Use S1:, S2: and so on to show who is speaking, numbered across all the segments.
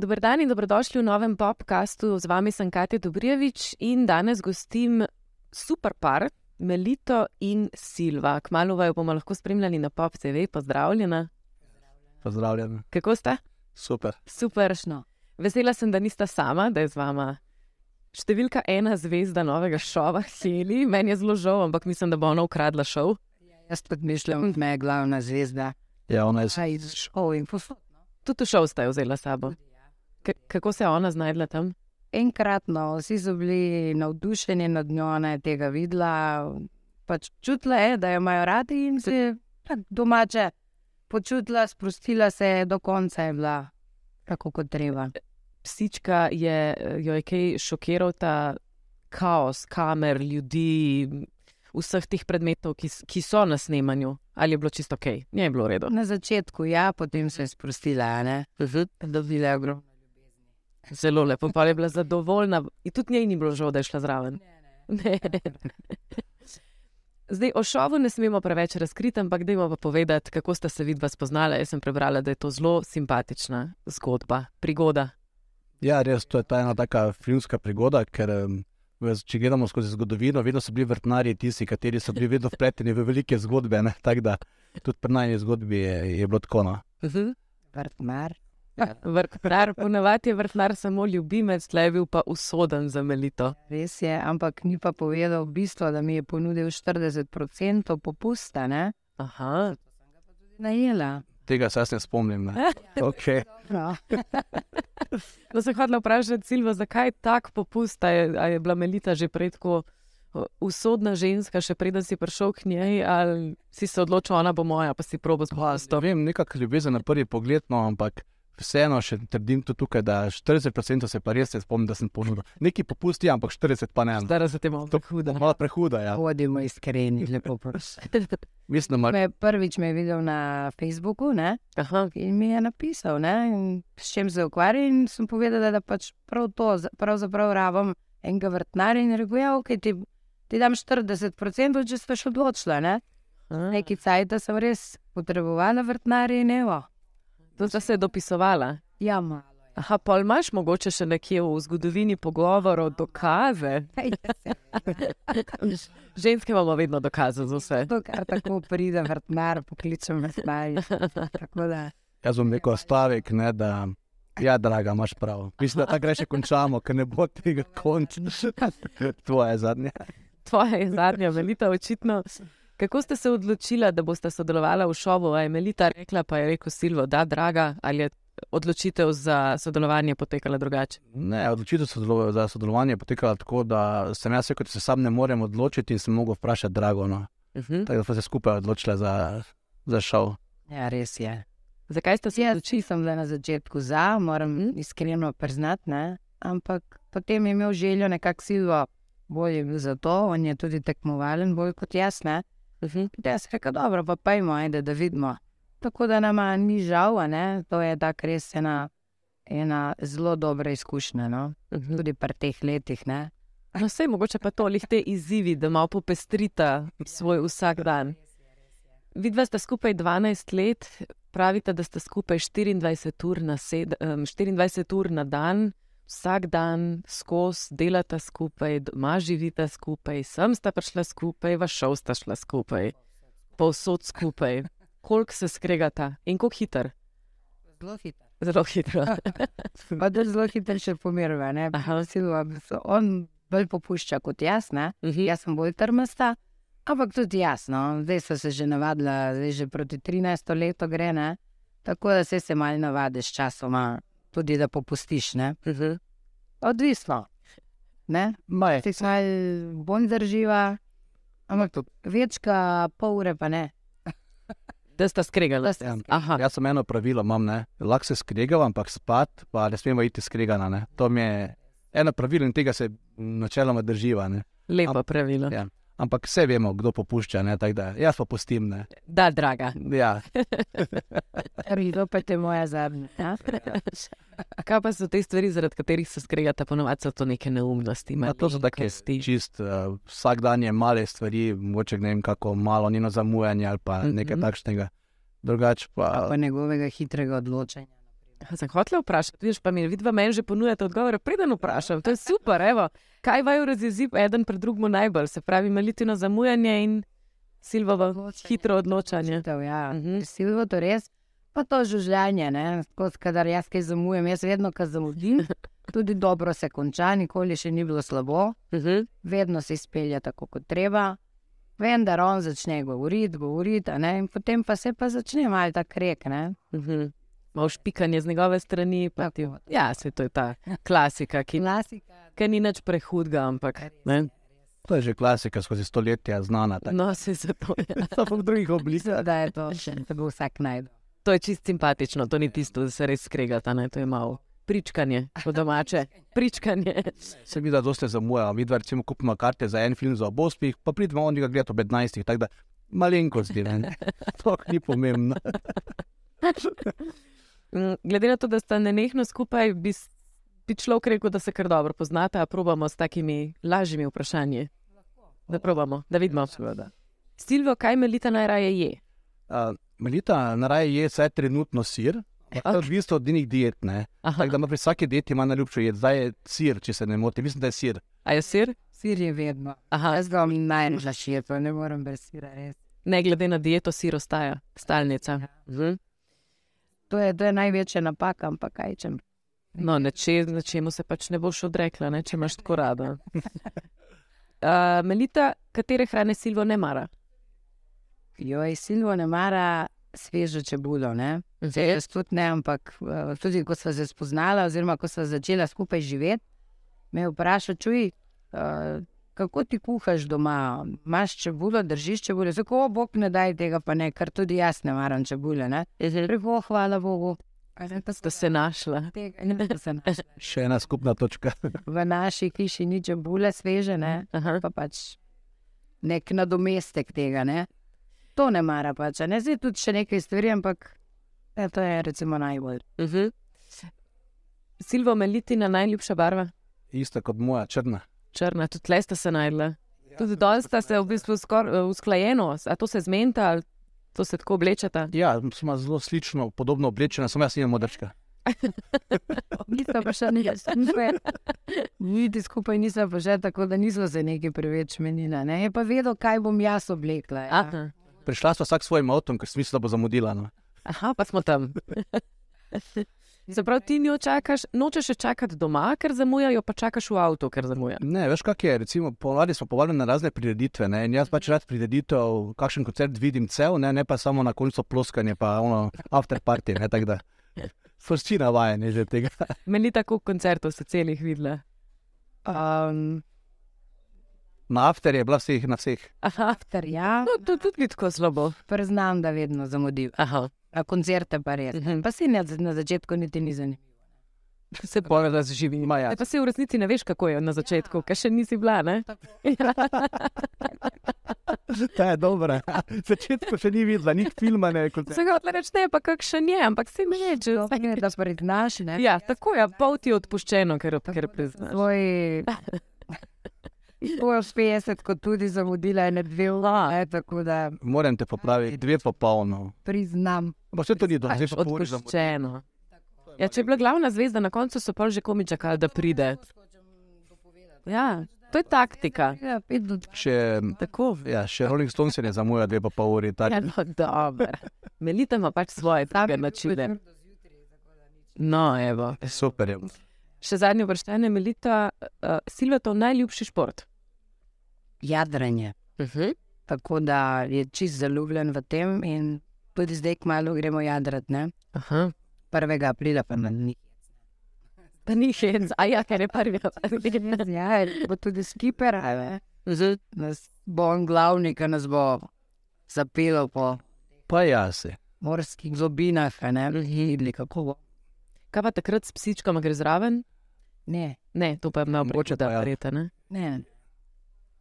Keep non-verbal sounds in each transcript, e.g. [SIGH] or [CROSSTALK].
S1: Dober dan in dobrodošli v novem podkastu. Z vami sem Katja Dobrijevič in danes gostim super par, Melito in Silva. Kmalo vaju bomo lahko spremljali na Pop TV. Pozdravljena.
S2: Pozdravljen.
S1: Kako ste?
S2: Super.
S1: Superšno. Vesela sem, da nista sama, da je z vama številka ena zvezda novega šova, Heli. Meni je zelo žal, ampak mislim, da bo ona ukradla šov.
S3: Jaz tudi mislim, da je glavna zvezda.
S2: Ja, ona je
S3: iz šov in posod.
S1: Tudi v šov sta jo vzela s sabo. K kako se je ona znašla tam?
S3: Enkratno, vsi so bili navdušeni nad njo, ona je tega videla. Pač čutila je, da jo imajo radi in se je tako domače počutila, sprostila se je, do konca je bila tako kot treba.
S1: Psička je, jo je kaj šokiral ta kaos kamer, ljudi, vseh teh predmetov, ki, ki so na snemanju. Ali je bilo čisto ok? Nije je bilo v redu.
S3: Na začetku ja, potem se je sprostila, ne? Dobila je ogromno.
S1: Zelo lepo, pa je bila zadovoljna. In tudi njej ni bilo žal, da je šla zraven. Ne. Zdaj, o šovu ne smemo preveč razkriti, ampak dajmo pa povedati, kako sta se vidva spoznala. Jaz sem prebrala, da je to zelo simpatična zgodba, prigoda.
S2: Ja, res, to je ta ena taka filmska prigoda, ker če gledamo skozi zgodovino, vedno so bili vrtnarji tisti, kateri so bili vedno vpleteni v velike zgodbe. ne, Tako da tudi pri najni zgodbi je, je bilo tako. No.
S3: Vrtmar.
S1: Vrtnar, ponavadi je vrtnar samo ljubimec, tle je bil pa usoden za melito.
S3: Res je, ampak ni pa povedal bistvo, da mi je ponudil 40% popusta, ne?
S1: Aha,
S3: Najela.
S2: Tega se jaz ne spomnim. Ne. [LAUGHS] Okay.
S3: No. [LAUGHS]
S1: Sem hodila vprašati Silva, zakaj tak popust, a je, a je bila Melita že prej tako o, usodna ženska, še preden si prišel k njej, ali si se odločil, ona bo moja, pa si probo
S2: To
S1: popustom.
S2: vem, nekako ljubezen na prvi pogled, no, ampak vseeno še trdim tudi tukaj, da 40% se pa res ne spomnim, da sem ponudil. Neki popusti, ampak 40 pa ne.
S1: Zdaj se te malo
S2: To
S1: huda.
S2: Malo prehuda, ja.
S3: Bodimo iskreni, lepo prosim. [LAUGHS]
S2: Mislim, da mar...
S3: Me, prvič me je videl na Facebooku ne?
S1: Aha,
S3: in mi je napisal, ne? s čim se ukvarja. In sem povedala, da pač prav to, pravzaprav rabim enega vrtnarja in rekel, ja, ok, ti, ti dam 40%, če ste še odločila. Ne? Nekaj cajt sem res potrebovala vrtnarja in evo.
S1: To sta se dopisovala.
S3: Ja, malo.
S1: Aha, pol imaš mogoče še nekje v zgodovini pogovorov dokaze. [LAUGHS] Ženske imamo vedno dokaze za vse.
S3: To, kar tako pride, vrtnar, pokličem. Tako da,
S2: Jaz bom rekel stavek, ne, da ja, draga, imaš prav. Mislim, da tako reče končamo, ker ne bo tega končano. Tvoje [LAUGHS] zadnje.
S1: Tvoja je zadnja, Melita, očitno. Kako ste se odločila, da boste sodelovali v šovu? A je Melita rekla, pa je rekel Silvo, da, draga, ali je odločitev za sodelovanje potekala drugače?
S2: Ne, odločitev sodelo- za sodelovanje je potekala tako, da sem jaz rekel, da se sam ne morem odločiti in sem mogel vprašati Drago. No.
S1: Uh -huh.
S2: Tako da smo se skupaj odločili za, za šov.
S3: ja, res je.
S1: Zakaj ste se
S3: Jaz
S1: odločili?
S3: nisem bila na začetku za, moram
S1: Mhm.
S3: iskreno priznati, ne? ampak potem je imel željo nekako silvo, bolj je bil za to, on je tudi tekmovalen, bolj kot jaz. Ne?
S1: Uh -huh.
S3: Da jaz rekel, dobro, pa pojmo, ajde, da vidimo. Tako da nama ni žal, a ne? to je tako res ena, ena zelo dobra izkušnja, no?
S1: Uh -huh.
S3: tudi pri teh letih. Ne?
S1: No, vse mogoče pa to, lih te izzivi, da malo popestrita svoj vsak dan. Vidva sta skupaj 12 let, pravite, da sta skupaj 24 ur na, sed, em, 24 ur na dan, vsak dan skozi delata skupaj, doma živita skupaj, sem sta prišla skupaj, v šov sta šla skupaj, povsod skupaj. Koliko se skregata in kako hiter?
S3: Zelo hitro.
S1: Zelo hitro. [LAUGHS]
S3: Pa da zelo hitro še pomirva. On bolj popušča kot jaz, ne?
S1: Mhm.
S3: jaz sem bolj trmasta. Ampak tudi jasno, zdaj so se že navadila, zdaj že proti 13 letu gre, ne? tako da se se malo navadiš časoma, tudi da popustiš. Ne?
S1: Mhm.
S3: Odvisno. Ne?
S2: Maj,
S3: Ti si malo bolj drživa, ampak več kot pol ure pa ne. [LAUGHS]
S1: Da sta skregala.
S2: Ja. Jaz sem eno pravilo, imam, ne. lahko se skregavam, ampak spat, pa ne smemo iti skregana. Ne. To mi je eno pravilo in tega se načeloma drživa. Ne.
S1: lepo pravilo.
S2: Ja. Ampak vse vemo, kdo popušča, ne, tako da jaz pa pustim. Ne.
S1: Da, draga.
S2: Ja, [LAUGHS]
S3: Rido pa te moja zadnja. Ja? [LAUGHS]
S1: Kaj pa so te stvari, zaradi katerih se skregata, ponovadi so to neke neumnosti.
S2: Ma, to so take
S1: malenkosti.
S2: čist uh, vsakdanje male stvari, mogoče ne vem, kako malo njeno zamujanje ali pa
S1: Mhm.
S2: nekaj takšnega. Drugače pa,
S3: Pa njegovega hitrega odločanja.
S1: Sem hotel vprašati, vidiš, pa mi vidva meni že ponujate odgovore, preden vprašam. To je super, evo. Kaj vaju razjezi eden pred drugim najbolj, se pravi, melitino zamujanje in silvovo hitro odločanje.
S3: Odločitev, Ja,
S1: Mhm.
S3: Silvo to res. Pa to življenje, ne, kot kadar jaz kaj zamujam, jaz vedno, ko zamudim, [LAUGHS] tudi dobro se konča, nikoli še ni bilo slabo,
S1: Mhm.
S3: vedno se izpelje tako, kot treba. Vendar on začne govoriti, govoriti, in potem pa se pa začne malo ta krek. Ne.
S1: Mhm. Malo špikanje z njegove strani. pa ti-. Ja, se to je ta klasika, ki,
S3: Klasika.
S1: ki ni nič prehudga, ampak. Ne?
S2: To je že klasika skozi stoletja znana. tako.
S1: No, se zato je. [LAUGHS]
S2: Samo v drugih oblikah.
S3: Da je to še, da bo vsak najdel.
S1: To je čist simpatično, to ni tisto, da se res skregata, ne? to je malo pričkanje, po domače. [LAUGHS] Pričkanje.
S2: Se mi da dosta zamuja. Mi dva recimo kupimo karte za en film za obospih, pa pridemo on ga gledati ob 15. Tako da malenkosti, ne. [LAUGHS] To ni pomembno.
S1: Mm, Glede na to, da sta nenehno skupaj, bi, bi človek rekel, da se kar dobro poznate, a probamo s takimi lažjimi vprašanji. Da probamo, da vidimo. Silvo, kaj melita najraje je?
S2: Uh, Melita naraje je vsaj trenutno sir, to je odvisno od njenih diet. Tako da ima pri vsaki dieti ima najljubšo jed. Zdaj je sir, če se ne motim. Mislim, da je sir.
S1: a je sir?
S3: Sir je vedno.
S1: Aha,
S3: Jaz ga imam najraje ne morem brez sira. Res.
S1: ne glede na dieto, sir ostaja, stalnica. Mhm.
S3: To je, to je največja napaka, ampak kaj čem.
S1: No, neče, nečemu se pač ne boš odrekla, ne, če imaš tako rada. [LAUGHS] Uh, Melita, katere hrane Silvo ne mara?
S3: Joj, Silvo ne mara svežo čebulo. Ne?
S1: Mhm.
S3: Jaz tudi ne, ampak eh, tudi ko sva se spoznala, oziroma ko sva začela skupaj živeti, me je vprašal, čuj, uh, kako ti kuhaš doma, imaš čebulo, držiš čebulo, tako bog ne daj tega, pa ne, ker tudi jaz ne maram čebule. Ne? Rekel, hvala Bogu.
S1: Sta se našla.
S3: tega ne se našla. [LAUGHS]
S2: Še ena skupna točka.
S3: V naši hiši ni čebule sveže, ne?
S1: Aha.
S3: pa pač nek nadomestek tega. Ne? To ne mara pač. a Ne zdaj tudi še nekaj stvari, ampak ja, to je recimo najbolj.
S1: Uh -huh. Silvo, Melitina najljubša barva?
S2: Ista kot moja, črna.
S1: Črna, tudi tle sta se najdla. Tudi danes sta se v bistvu skoraj usklajeno, a to se zmenta ali to se tako oblečeta.
S2: Ja, smo zelo slično, podobno oblečena, samo jaz imam modrčka. [LAUGHS]
S3: Nisem pa še nekaj. Niti skupaj nisem pa že tako, da nismo se nekaj preveč menila. Ne? Je pa vedel, kaj bom jaz oblekla. Ja.
S1: Aha.
S2: Prišla sva vsak s svojim avtom, ker da bo zamudila. No.
S1: Aha, pa smo tam. [LAUGHS] Se pravi, ti njo čakaš, nočeš še čakati doma, ker zamujajo, pa čakaš v avtu, ker zamuja.
S2: Ne, veš, kak je. Recimo, ponavadi smo povabljeni na razne prireditve. Ne? In jaz pač rad prireditev, kakšen koncert vidim cel, ne, ne pa samo na koncu ploskanje, pa ono after party. Ne, tako da [LAUGHS] so vsi navajeni že tega.
S1: Meni tako koncertov se celih videla.
S3: Um,
S2: Na after je bila vseh, na vseh.
S1: Aha,
S3: after, ja.
S1: No, to tudi ni tako slabo.
S3: Priznam, da vedno zamudim.
S1: Aha.
S3: A koncerte pa res.
S1: Uh -huh.
S3: Pa si ne, na začetku niti ni zanimivo.
S1: Se pove, da se živi,
S2: ima ja.
S1: E, pa se v resnici ne veš, kako je na začetku, ja. ker še nisi bila. Ja. [LAUGHS]
S2: Ta je dobra. Na začetku še ni videla, ni filma. Ne, kot...
S1: Se ga odle reče, ne, pa kakšen je, ampak si mi reče,
S3: da priznaš. Ne?
S1: Ja, tako je, ja, pol ti je odpuščeno, ker, tako ker priznaš.
S3: Tvoj 150, kot tudi zamudila je dve uri. Da...
S2: Moram te popraviti, dve popolno.
S3: Priznam.
S2: Pa se to ni dobro, zelo
S1: odpuščeno. Ja, če je bila glavna zvezda, na koncu so pa že komi čakali, da pride. Ja, to je taktika.
S3: Ja,
S2: še,
S1: Tako.
S2: Ja, še Rolling Stones je zamuja dve pa pol uri. Tak.
S1: Ja, no, dobro. Melite ima pač svoje take načine. No, evo.
S2: Super je.
S1: Še zadnje vprašanje, Melita, eh, uh, Silvetov najljubši šport?
S3: Jadranje.
S1: Uh -huh.
S3: Tako da je čist zaljubljen v tem in tudi zdaj, kmalo gremo jadrat, ne?
S1: Aha.
S3: 1. aprila pa na njih.
S1: Pa ni hec, a ja, ker je prvi.
S3: Ja, bo tudi skiper, a ne?
S1: Mhm.
S3: Nas bo on glavni, ki nas bo zapel po
S2: Pa ja se.
S3: morskih globinah, ne? Videli, kako bo.
S1: Kaj pa takrat s psičkama gre zraven?
S3: Ne,
S1: Ne, to pa je malo
S2: pa
S1: da verjete, ne?
S3: ne.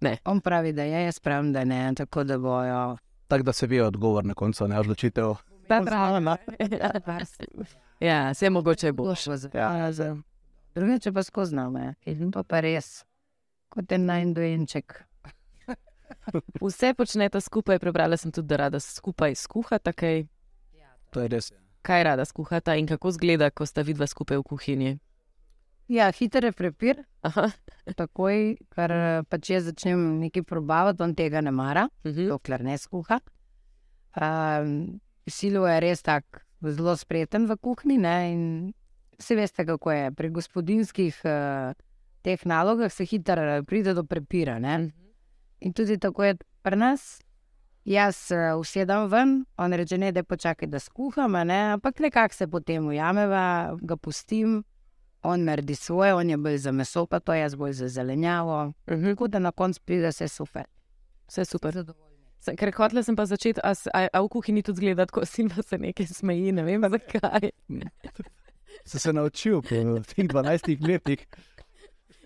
S1: Ne.
S3: On pravi, da je, jaz pravim, da ne, tako da bojo.
S2: Tako da se ve odgovor na koncu, ne odločitev.
S1: Ta pravna. Ja, se mogoče bo.
S2: Ja, zdaj.
S3: Drugače pa skozi name, to pa res. Kot en najdojenček. [LAUGHS]
S1: Vse počnete skupaj, prebrala sem tudi, da rada skupaj skuhata kaj.
S2: To je res.
S1: Kaj rada skuhata in kako zgleda, ko sta vidva skupaj v kuhinji?
S3: Ja, hiter je prepir,
S1: Aha.
S3: takoj, ker eh, pač jaz začnem nekaj probavati, on tega ne mara,
S1: Mhm.
S3: dokler ne skuha. Um, Silo je res tako zelo spreten v kuhinji. Vsi veste, kako je. Pri gospodinskih uh, teh nalogah se hitro eh, pride do prepira. Ne? In tudi tako je pri nas. Jaz uh, usedem ven, on reče, ne, da počakaj, da skuham, ne? ampak nekako se potem ujameva, ga pustim, on naredi svoje, on je bolj za meso, pa to jaz bolj za zelenjavo.
S1: Mhm.
S3: Tako da na koncu pride vse super.
S1: Vse super. Sem- Ker hotela sem pa začeti, a, a, a v kuhinji tudi gleda, ko Silva se nekaj smeji, ne vem zakaj. [LAUGHS]
S2: Sem se naučil po teh 12 letih.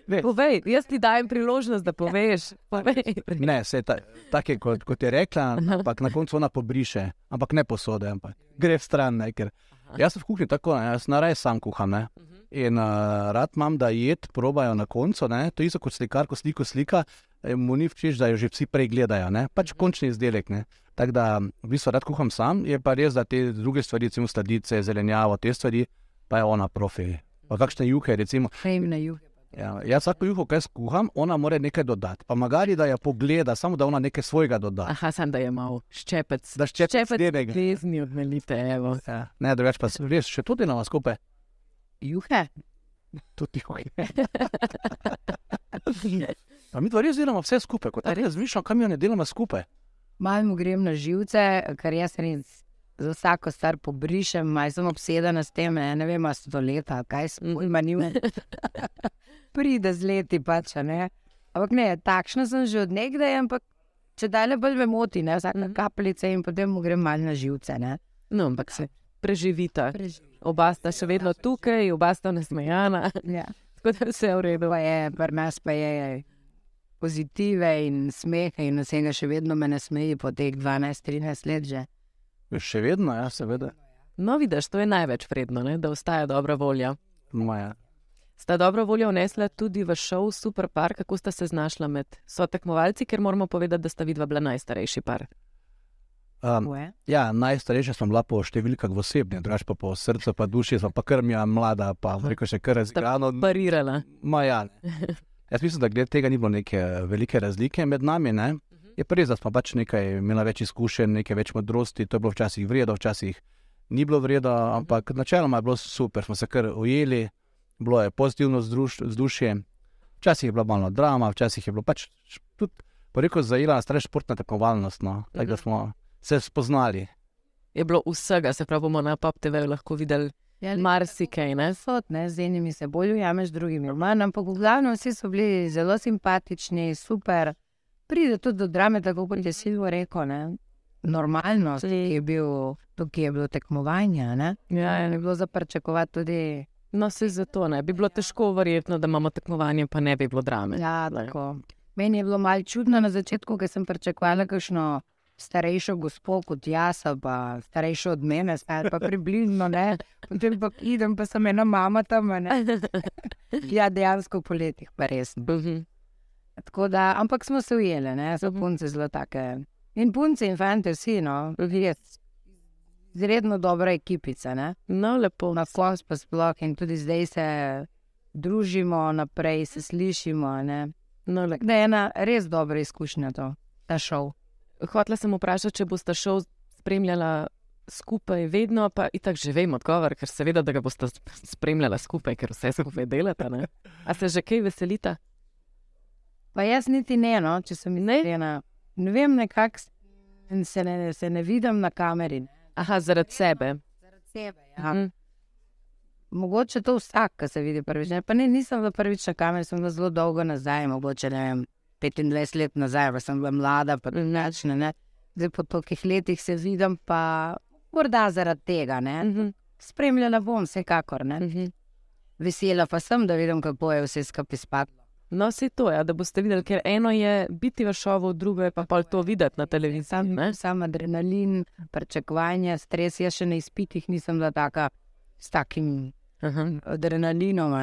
S2: Ne,
S1: Povej, jaz ti dajem priložnost, da poveš. [LAUGHS] Povej.
S2: ne se ta, tako je, kot, kot je rekla, ampak na koncu ona pobriše, ampak ne posode, ampak gre v stran. Ne, ker jaz sem v kuhinji tako, ne, jaz naraj sam kuham. Ne. In uh, rad imam, da jed probajo na koncu. Ne. To je isto kot slikar, ko sliko slika, eh, mu ni všeč, da jo že vsi prej gledajo. Ne. Pač končni izdelek. Ne. Tako da v bistvu rad kuham sam, je pa res, da te druge stvari, recimo sladice, zelenjavo, te stvari, pa je ona profi. Pa kakšne juhe, recimo.
S3: Hejmne juhe.
S2: Ja, jaz vsako juho, kaj skuham, ona mora nekaj dodati. Pa magari, da jo pogleda, samo da ona nekaj svojega doda.
S1: Aha, sem da je mal ščepec.
S2: Da ščepec njenega.
S1: Vezni odmelite, evo.
S2: Ja, ne, drugače pa res še tudi na vas skupaj.
S3: Juhe?
S2: Tudi juhe. Pa [LAUGHS] mi dva res delamo vse skupaj, kot res razmišljam, kam jo ne delamo skupaj.
S3: Malo mu grem na živce, ker jaz res za vsako stvar pobrišem, malo sem obsedena s tem, ne, ne vem, ali so to leta, ali kaj smo
S1: Mhm.
S3: ima njim. Pride z leti pač, a ne. Ampak ne, takšna sem že od nekdaj, ampak če dalje bolj me moti, ne, vsaka
S1: Mhm.
S3: kapljica in potem mu grem malo na živce, ne.
S1: No, ampak se preživita.
S3: Preživi.
S1: Oba sta še vedno tukaj, oba sta nasmejana,
S3: Ja. [LAUGHS]
S1: tako da vse je v redu.
S3: Pa je, pri nas pa je pozitive in smehe in vsega še vedno me ne smeji po teh 12-13 let že.
S2: Še vedno, ja, seveda.
S1: No, vidiš, to je največ vredno, ne? da ostaja dobra volja.
S2: Moja.
S1: Sta dobro voljo vnesla tudi v šov Super Par, kako sta se znašla med so tekmovalci, ker moramo povedati, da sta vidva bila najstarejši par.
S2: Um,
S3: je.
S2: ja, najstarejša sem bila po številkah v osebni, drugače pa po srcu, pa duši, pa krmja mlada, pa rekel še kar razgrano.
S1: Parirala.
S2: Maja. Jaz mislim, da glede tega ni bilo neke velike razlike med nami. Ne? Je pa res, da smo pač nekaj imeli več izkušenj, nekaj več modrosti, to je bilo včasih vredno, včasih ni bilo vredno, ampak načeloma je bilo super, smo se kar ujeli, bilo je pozitivno vzdušje. Včasih je bila malo drama, včasih je bilo pač tudi, po rekel, zajela stara športna tekmovalnost. No? Tako da smo se spoznali.
S1: Je bilo vsega, se pravi, bomo na Pop TV lahko videli
S3: Ja,
S1: marsikaj. Ne?
S3: Sod, ne, z enimi se bolj ujameš, z drugimi manj, ampak v glavnem vsi so bili zelo simpatični, super. Pride tudi do drame, tako kot je Silvo rekel. Ne. Normalno je bil, tukaj je bilo tekmovanje. Ne.
S1: Ja,
S3: Je
S1: ja.
S3: bilo za pričakovati tudi.
S1: No, se zato ne. Bi bilo težko verjetno, da imamo tekmovanje, pa ne bi bilo drame.
S3: Ja,
S1: Ne.
S3: tako. Meni je bilo malo čudno na začetku, ker sem pričakovala kakšno starejšo gospod kot jaz, pa starejšo od mene, ali pa približno ne. Potem pa idem, pa sem ena mama tam. Ne. [LAUGHS] Ja, dejansko po letih, pa res.
S1: Mhm.
S3: Tako da, ampak smo se ujeli, ne, so
S1: Mhm.
S3: punce zelo take. In punce in fante, vsi, no, res. Zredno dobra ekipica, ne.
S1: No, lepo.
S3: Na koncu pa sploh in tudi zdaj se družimo naprej, se slišimo. Ne.
S1: No.
S3: Da je ena res dobra izkušnja to, ta šov.
S1: Hotela sem vprašati, če boste šel spremljala skupaj vedno, pa itak že vem odgovor, ker seveda, da ga boste spremljala skupaj, ker vse skupaj delate. Ne? A se že kaj veselita?
S3: Pa jaz niti ne, no, če sem iskrena. Ne vem, nekako se ne, se ne vidim na kameri. Ne.
S1: Aha, zaradi sebe.
S3: Zaradi sebe. Ja.
S1: Mhm.
S3: Mogoče to vsak, ki se vidi prvič. Ne? Pa ne, nisem bila prvič na kameri, sem bila zelo dolgo nazaj, mogoče ne vem, 25 let nazaj, pa sem bila mlada, pa drugačna. Ne? Zdaj po tolikih letih se vidim, pa morda zaradi tega. Ne?
S1: Mhm.
S3: Spremljala bom, vsekakor. Ne?
S1: Mhm.
S3: Vesela pa sem, da vidim, kako je vse skupaj spadlo.
S1: No, se to je, da boste videli, ker eno je biti v šovu, drugo je pa pol to videti na televiziji.
S3: Sam,
S1: ne?
S3: sam adrenalin, pričakovanje, stres. Jaz še na izpitih nisem bila taka s takim
S1: Aha.
S3: adrenalinom.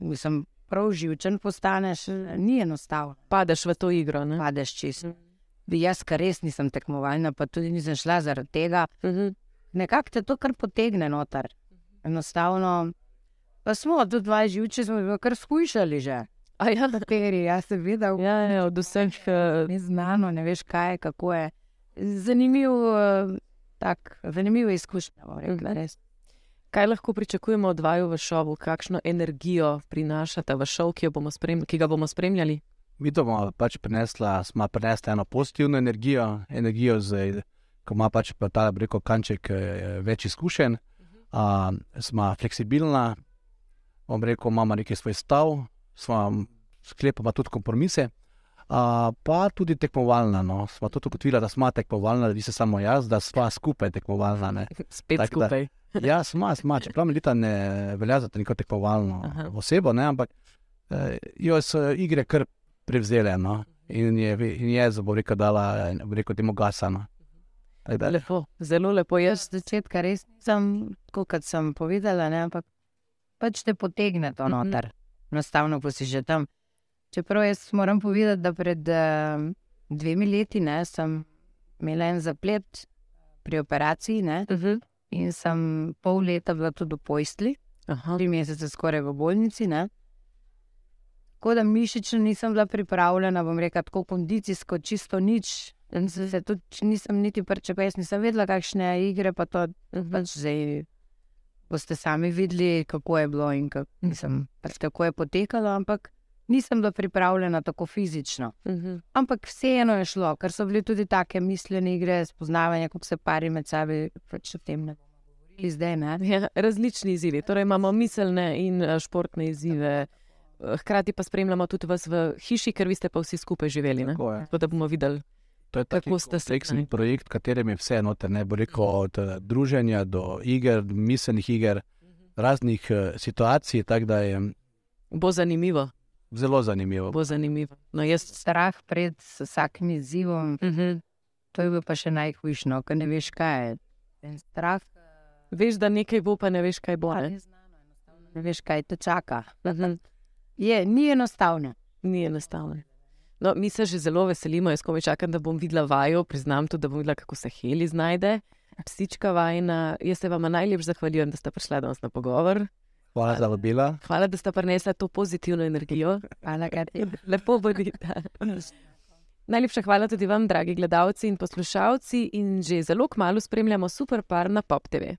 S3: Mislim, prav živčen postaneš, ni enostavno.
S1: Padeš v to igro. Ne?
S3: Padeš čisto. Jaz, kar res nisem tekmovalna, pa tudi nisem šla zaradi tega,
S1: Mhm.
S3: nekako te to kar potegne noter. Enostavno. Pa smo tudi dva živče, smo kar skušali že.
S1: A ja,
S3: Kateri, jaz sem videl,
S1: ja, ja, od vseh. eh,
S3: ni znano, ne veš kaj, kako je. Zanimiv, eh, tak, zanimiv izkušnja, bom rekla, res.
S1: Kaj lahko pričakujemo od vaju v šovu, kakšno energijo prinašate v šov, ki, bomo ki ga bomo spremljali?
S2: Mi to bomo pač prinesla, smo prinesla eno pozitivno energijo, energijo, z, ko ima pač pa ta reko kanček eh, več izkušenj, uh, smo fleksibilna, bom rekel, imamo neki svoj stav, smo sklepamo tudi kompromise. Uh, pa tudi tekmovalna. No. Smo tudi ugotovili, da smo tekmovalna, da ni se samo jaz, da smo skupaj tekmovalna. Ne. [LAUGHS]
S1: Spet
S2: Tako da-
S1: skupaj. [LAUGHS]
S2: Ja, smo, smo. Čeprav Melita ne velja za neko tekmovalno
S1: Aha.
S2: osebo, ne, ampak eh, jo so igre kar prevzele. No. In je, in je za bo rekel, dala, eh, bo rekel, temu gasano.
S1: Lepo, zelo lepo. Jaz
S3: od začetka res nisem, tako kot sem povedala, ne, ampak pač te potegne to
S1: Mhm.
S3: noter. Enostavno, ko si že tam. Čeprav jaz moram povedati, da pred uh, dvemi leti ne, sem imela en zaplet pri operaciji ne,
S1: uh -huh.
S3: In sem pol leta bila tudi v pojstli, tri mesece skoraj v bolnici. Ne. Tako da mišično nisem bila pripravljena, bom rekla, tako kondicijsko, čisto nič. Se se tudi nisem niti prčepes, nisem vedela, kakšne igre pa to
S1: Mhm.
S3: pač zdaj boste sami videli, kako je bilo in kako, mislim, pač kako je potekalo, ampak nisem bila pripravljena tako fizično.
S1: Mhm.
S3: Ampak vseeno je šlo, ker so bile tudi take mišljene igre, spoznavanje, kako se pari med sabo, pač o tem ne govorili zdaj. Ne?
S1: Ja, različni izzivi. Torej imamo miselne in eh, športne izzive. Eh, Hkrati pa spremljamo tudi vas v hiši, ker vi ste pa vsi skupaj živeli. ne?
S2: tako.
S1: Tako da bomo videli.
S2: To je
S1: Kako
S2: tako
S1: ste se
S2: kompleksen projekt, v katerem je vse noter, ne bo rekel od eh, druženja do iger, miselnih iger, raznih eh, situacij, da je
S1: Bo zanimivo.
S2: zelo zanimivo.
S1: Bo zanimivo. No, jaz,
S3: Strah pred vsakim izzivom,
S1: uh -huh.
S3: to je bilo pa še najhujšno, ker ne veš, kaj je. En strah.
S1: Veš, da nekaj bo, pa ne veš, kaj bo. Ne?
S3: enostavno Ne veš, kaj te čaka.
S1: -huh.
S3: Je, ni enostavno.
S1: Ni enostavno. No, mi se že zelo veselimo, jaz komaj čakam, da bom videla vajo, priznam tudi, da bom videla, kako se Heli znajde. Psička vajna, jaz se vam najlepše zahvaljujem, da ste prišli danes na pogovor.
S2: Hvala za vabila.
S1: Hvala, da ste prinesli to pozitivno energijo.
S3: Hvala, Katja.
S1: Lepo bodite. Najlepša hvala tudi vam, dragi gledalci in poslušalci, in že zelo kmalo spremljamo super par na Pop TV.